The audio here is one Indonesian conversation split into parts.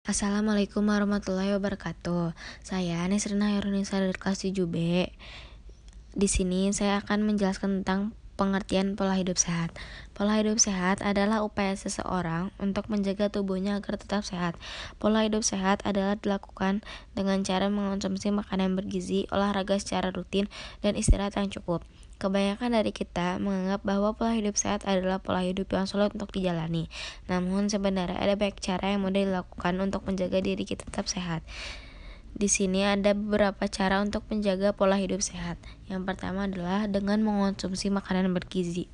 Assalamualaikum warahmatullahi wabarakatuh. Saya Nesrina Herunisa dari kelas 7B. Di sini saya akan menjelaskan tentang pengertian pola hidup sehat. Pola hidup sehat adalah upaya seseorang untuk menjaga tubuhnya agar tetap sehat. Pola hidup sehat adalah dilakukan dengan cara mengonsumsi makanan bergizi, olahraga secara rutin, dan istirahat yang cukup. Kebanyakan dari kita menganggap bahwa pola hidup sehat adalah pola hidup yang sulit untuk dijalani. Namun sebenarnya ada banyak cara yang mudah dilakukan untuk menjaga diri kita tetap sehat. Di sini ada beberapa cara untuk menjaga pola hidup sehat. Yang pertama adalah dengan mengonsumsi makanan bergizi.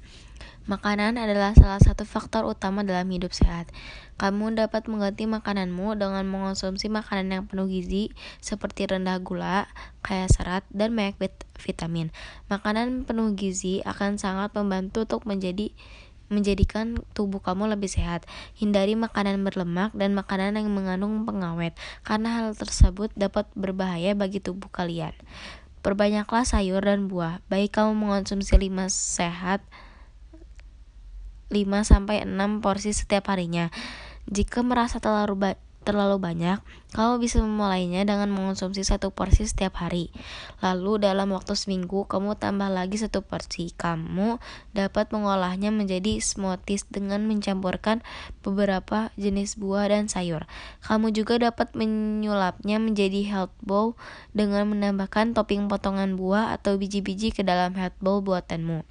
Makanan adalah salah satu faktor utama dalam hidup sehat. Kamu dapat mengganti makananmu dengan mengonsumsi makanan yang penuh gizi seperti rendah gula, kaya serat, dan banyak vitamin. Makanan penuh gizi akan sangat membantu untuk menjadi menjadikan tubuh kamu lebih sehat. Hindari makanan berlemak dan makanan yang mengandung pengawet, karena hal tersebut dapat berbahaya bagi tubuh kalian. Perbanyaklah sayur dan buah. Baik kamu mengonsumsi 5 sehat 5 sampai 6 porsi setiap harinya. Jika merasa terlalu terlalu banyak, kamu bisa memulainya dengan mengonsumsi satu porsi setiap hari. Lalu dalam waktu seminggu, kamu tambah lagi satu porsi. Kamu dapat mengolahnya menjadi smoothies dengan mencampurkan beberapa jenis buah dan sayur. Kamu juga dapat menyulapnya menjadi health bowl dengan menambahkan topping potongan buah atau biji-biji ke dalam health bowl buatanmu.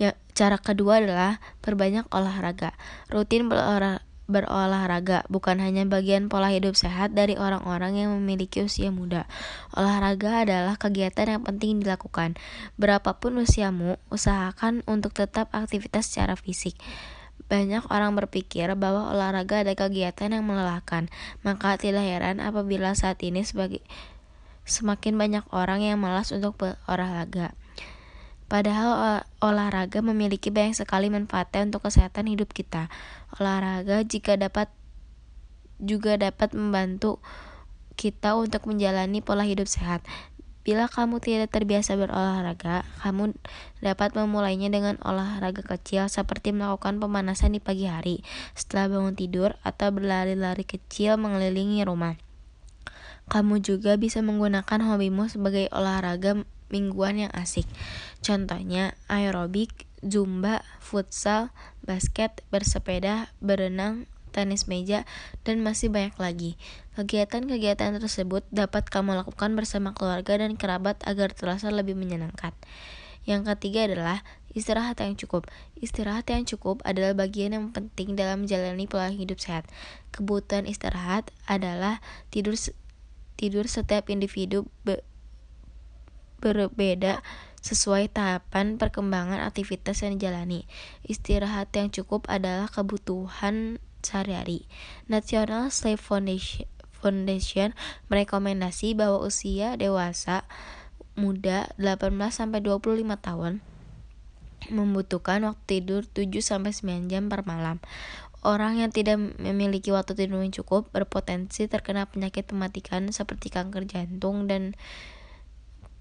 Ya, cara kedua adalah perbanyak olahraga. Rutin berolahraga berolahraga bukan hanya bagian pola hidup sehat dari orang-orang yang memiliki usia muda. Olahraga adalah kegiatan yang penting dilakukan. Berapapun usiamu, usahakan untuk tetap aktivitas secara fisik. Banyak orang berpikir bahwa olahraga ada kegiatan yang melelahkan, maka tidak heran apabila saat ini sebagai semakin banyak orang yang malas untuk berolahraga. Padahal olahraga memiliki banyak sekali manfaatnya untuk kesehatan hidup kita. Olahraga jika dapat juga dapat membantu kita untuk menjalani pola hidup sehat. Bila kamu tidak terbiasa berolahraga, kamu dapat memulainya dengan olahraga kecil seperti melakukan pemanasan di pagi hari setelah bangun tidur atau berlari-lari kecil mengelilingi rumah. Kamu juga bisa menggunakan hobimu sebagai olahraga mingguan yang asik. Contohnya aerobik, zumba, futsal, basket, bersepeda, berenang, tenis meja, dan masih banyak lagi. Kegiatan-kegiatan tersebut dapat kamu lakukan bersama keluarga dan kerabat agar terasa lebih menyenangkan. Yang ketiga adalah istirahat yang cukup. Istirahat yang cukup adalah bagian yang penting dalam menjalani pola hidup sehat. Kebutuhan istirahat adalah tidur tidur setiap individu berbeda sesuai tahapan perkembangan aktivitas yang dijalani. Istirahat yang cukup adalah kebutuhan sehari-hari. National Sleep Foundation, Foundation merekomendasi bahwa usia dewasa muda 18 sampai 25 tahun membutuhkan waktu tidur 7 sampai 9 jam per malam. Orang yang tidak memiliki waktu tidur yang cukup berpotensi terkena penyakit mematikan seperti kanker jantung dan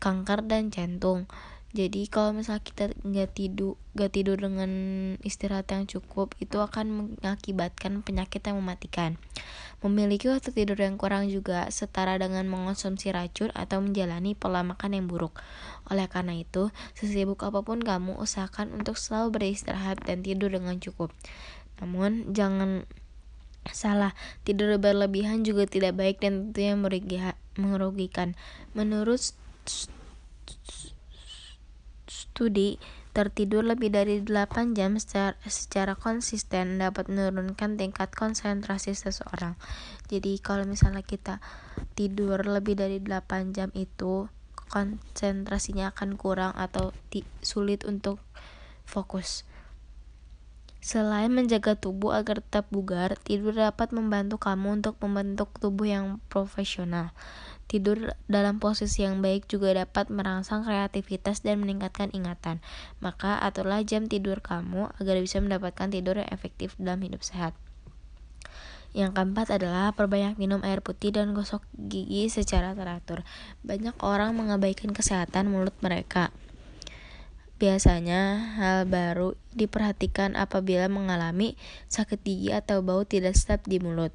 kanker dan jantung. Jadi kalau misalnya kita nggak tidur nggak tidur dengan istirahat yang cukup itu akan mengakibatkan penyakit yang mematikan. Memiliki waktu tidur yang kurang juga setara dengan mengonsumsi racun atau menjalani pola makan yang buruk. Oleh karena itu sesibuk apa pun kamu usahakan untuk selalu beristirahat dan tidur dengan cukup. Namun jangan salah tidur berlebihan juga tidak baik dan tentunya merugikan. Menurut studi tertidur lebih dari 8 jam secara, secara konsisten dapat menurunkan tingkat konsentrasi seseorang. Jadi kalau misalnya kita tidur lebih dari 8 jam itu konsentrasinya akan kurang atau sulit untuk fokus. Selain menjaga tubuh agar tetap bugar, tidur dapat membantu kamu untuk membentuk tubuh yang profesional. Tidur dalam posisi yang baik juga dapat merangsang kreativitas dan meningkatkan ingatan. Maka aturlah jam tidur kamu agar bisa mendapatkan tidur yang efektif dalam hidup sehat. Yang keempat adalah perbanyak minum air putih dan gosok gigi secara teratur. Banyak orang mengabaikan kesehatan mulut mereka. Biasanya, hal baru diperhatikan apabila mengalami sakit gigi atau bau tidak sedap di mulut.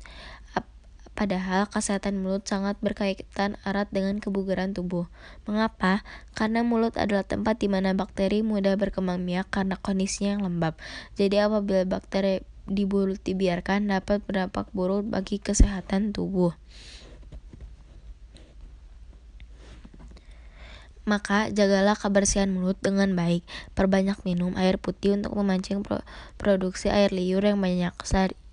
Padahal kesehatan mulut sangat berkaitan erat dengan kebugaran tubuh. Mengapa? Karena mulut adalah tempat di mana bakteri mudah berkembang biak karena kondisinya yang lembab. Jadi apabila bakteri di mulut dibiarkan dapat berdampak buruk bagi kesehatan tubuh. Maka jagalah kebersihan mulut dengan baik. Perbanyak minum air putih untuk memancing produksi air liur yang banyak.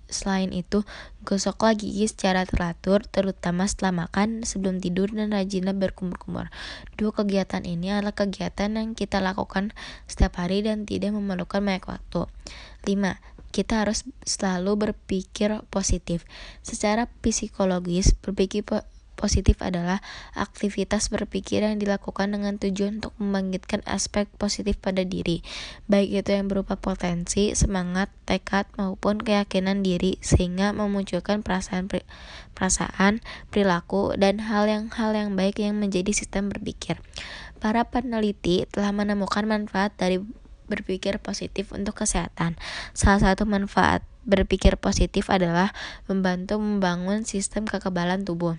Selain itu, gosoklah gigi secara teratur, terutama setelah makan, sebelum tidur, dan rajinlah berkumur-kumur. Dua kegiatan ini adalah kegiatan yang kita lakukan setiap hari dan tidak memerlukan banyak waktu. 5. Kita harus selalu berpikir positif. Secara psikologis, berpikir Positif adalah aktivitas berpikir yang dilakukan dengan tujuan untuk membangkitkan aspek positif pada diri, baik itu yang berupa potensi, semangat, tekad, maupun keyakinan diri, sehingga memunculkan perasaan perasaan, perilaku, dan hal yang hal yang baik yang menjadi sistem berpikir. Para peneliti telah menemukan manfaat dari berpikir positif untuk kesehatan. Salah satu manfaat berpikir positif adalah membantu membangun sistem kekebalan tubuh.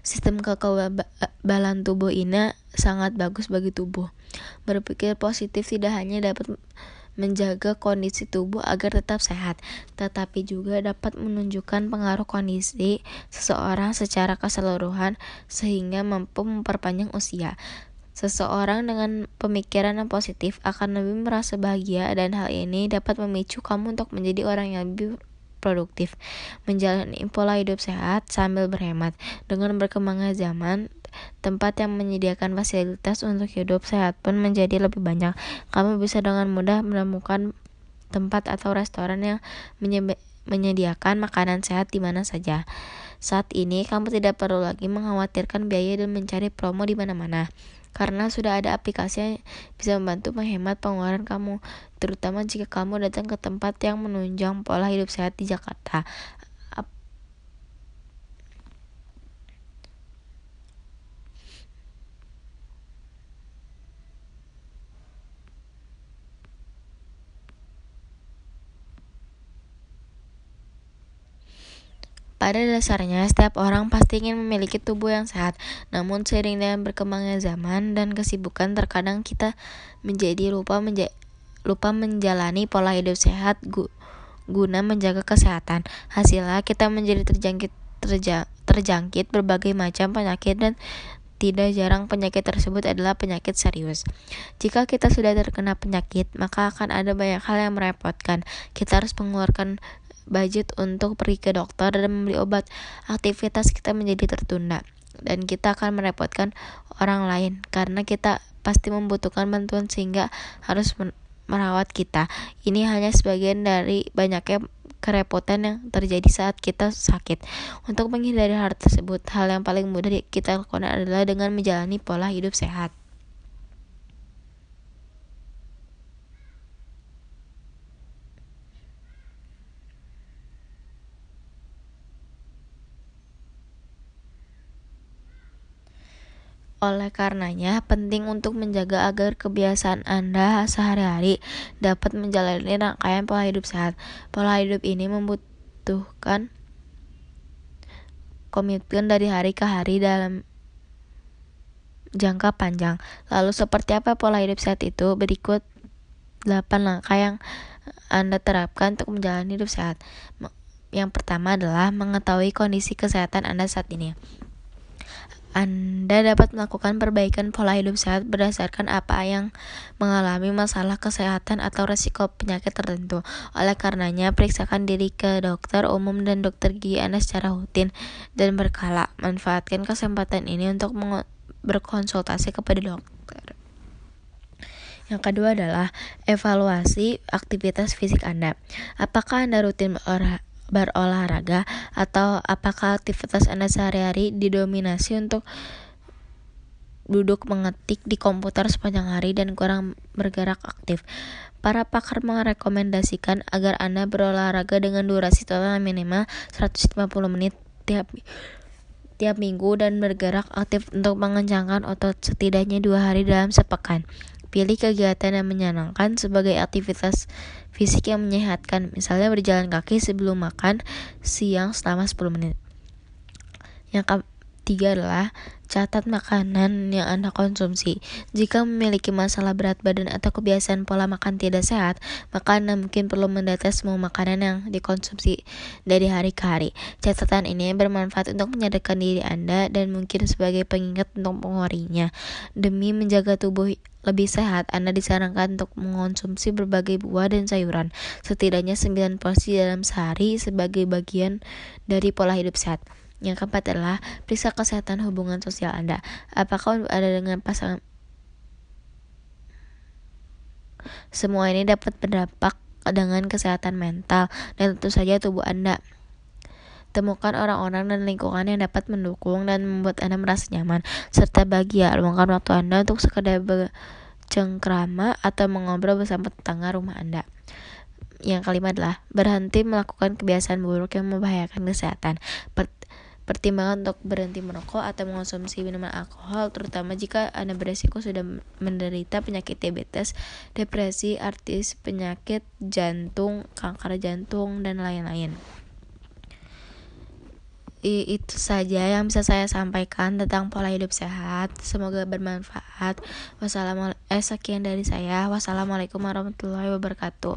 Sistem kekebalan tubuh ini sangat bagus bagi tubuh. Berpikir positif tidak hanya dapat menjaga kondisi tubuh agar tetap sehat, tetapi juga dapat menunjukkan pengaruh kondisi seseorang secara keseluruhan sehingga mampu memperpanjang usia. Seseorang dengan pemikiran yang positif akan lebih merasa bahagia dan hal ini dapat memicu kamu untuk menjadi orang yang lebih produktif, menjalani pola hidup sehat sambil berhemat. Dengan berkembangnya zaman, tempat yang menyediakan fasilitas untuk hidup sehat pun menjadi lebih banyak. Kamu bisa dengan mudah menemukan tempat atau restoran yang menyediakan makanan sehat di mana saja. Saat ini, kamu tidak perlu lagi mengkhawatirkan biaya dan mencari promo di mana-mana karena sudah ada aplikasi yang bisa membantu menghemat pengeluaran kamu, terutama jika kamu datang ke tempat yang menunjang pola hidup sehat di Jakarta. Pada dasarnya, setiap orang pasti ingin memiliki tubuh yang sehat. Namun, seiring dengan berkembangnya zaman dan kesibukan, terkadang kita menjadi lupa menja lupa menjalani pola hidup sehat gu guna menjaga kesehatan. Hasilnya, kita menjadi terjangkit terja terjangkit berbagai macam penyakit dan tidak jarang penyakit tersebut adalah penyakit serius. Jika kita sudah terkena penyakit, maka akan ada banyak hal yang merepotkan. Kita harus mengeluarkan budget untuk pergi ke dokter dan membeli obat, aktivitas kita menjadi tertunda dan kita akan merepotkan orang lain karena kita pasti membutuhkan bantuan sehingga harus merawat kita. Ini hanya sebagian dari banyaknya kerepotan yang terjadi saat kita sakit. Untuk menghindari hal tersebut, hal yang paling mudah kita lakukan adalah dengan menjalani pola hidup sehat. Oleh karenanya, penting untuk menjaga agar kebiasaan Anda sehari-hari dapat menjalani rangkaian pola hidup sehat. Pola hidup ini membutuhkan komitmen dari hari ke hari dalam jangka panjang. Lalu seperti apa pola hidup sehat itu? Berikut 8 langkah yang Anda terapkan untuk menjalani hidup sehat. Yang pertama adalah mengetahui kondisi kesehatan Anda saat ini. Anda dapat melakukan perbaikan pola hidup sehat berdasarkan apa yang mengalami masalah kesehatan atau resiko penyakit tertentu. Oleh karenanya, periksakan diri ke dokter umum dan dokter gigi Anda secara rutin dan berkala. Manfaatkan kesempatan ini untuk berkonsultasi kepada dokter. Yang kedua adalah evaluasi aktivitas fisik Anda. Apakah Anda rutin berolahraga atau apakah aktivitas Anda sehari-hari didominasi untuk duduk mengetik di komputer sepanjang hari dan kurang bergerak aktif. Para pakar merekomendasikan agar Anda berolahraga dengan durasi total minimal 150 menit tiap tiap minggu dan bergerak aktif untuk mengencangkan otot setidaknya dua hari dalam sepekan. Pilih kegiatan yang menyenangkan sebagai aktivitas fisik yang menyehatkan, misalnya berjalan kaki sebelum makan siang selama 10 menit. Yang ketiga adalah catat makanan yang Anda konsumsi. Jika memiliki masalah berat badan atau kebiasaan pola makan tidak sehat, maka Anda mungkin perlu mendata semua makanan yang dikonsumsi dari hari ke hari. Catatan ini bermanfaat untuk menyadarkan diri Anda dan mungkin sebagai pengingat untuk mengeluarinya. Demi menjaga tubuh lebih sehat, Anda disarankan untuk mengonsumsi berbagai buah dan sayuran, setidaknya 9 porsi dalam sehari sebagai bagian dari pola hidup sehat. Yang keempat adalah periksa kesehatan hubungan sosial Anda. Apakah ada dengan pasangan? Semua ini dapat berdampak dengan kesehatan mental dan tentu saja tubuh Anda. Temukan orang-orang dan lingkungan yang dapat mendukung dan membuat Anda merasa nyaman, serta bahagia. Luangkan waktu Anda untuk sekedar bercengkrama atau mengobrol bersama tetangga rumah Anda. Yang kelima adalah berhenti melakukan kebiasaan buruk yang membahayakan kesehatan. Pertimbangan untuk berhenti merokok atau mengonsumsi minuman alkohol, terutama jika Anda beresiko sudah menderita penyakit diabetes, depresi, artis, penyakit jantung, kanker jantung, dan lain-lain. Itu saja yang bisa saya sampaikan tentang pola hidup sehat. Semoga bermanfaat. Wassalamualaikum. Eh, sekian dari saya. Wassalamualaikum warahmatullahi wabarakatuh.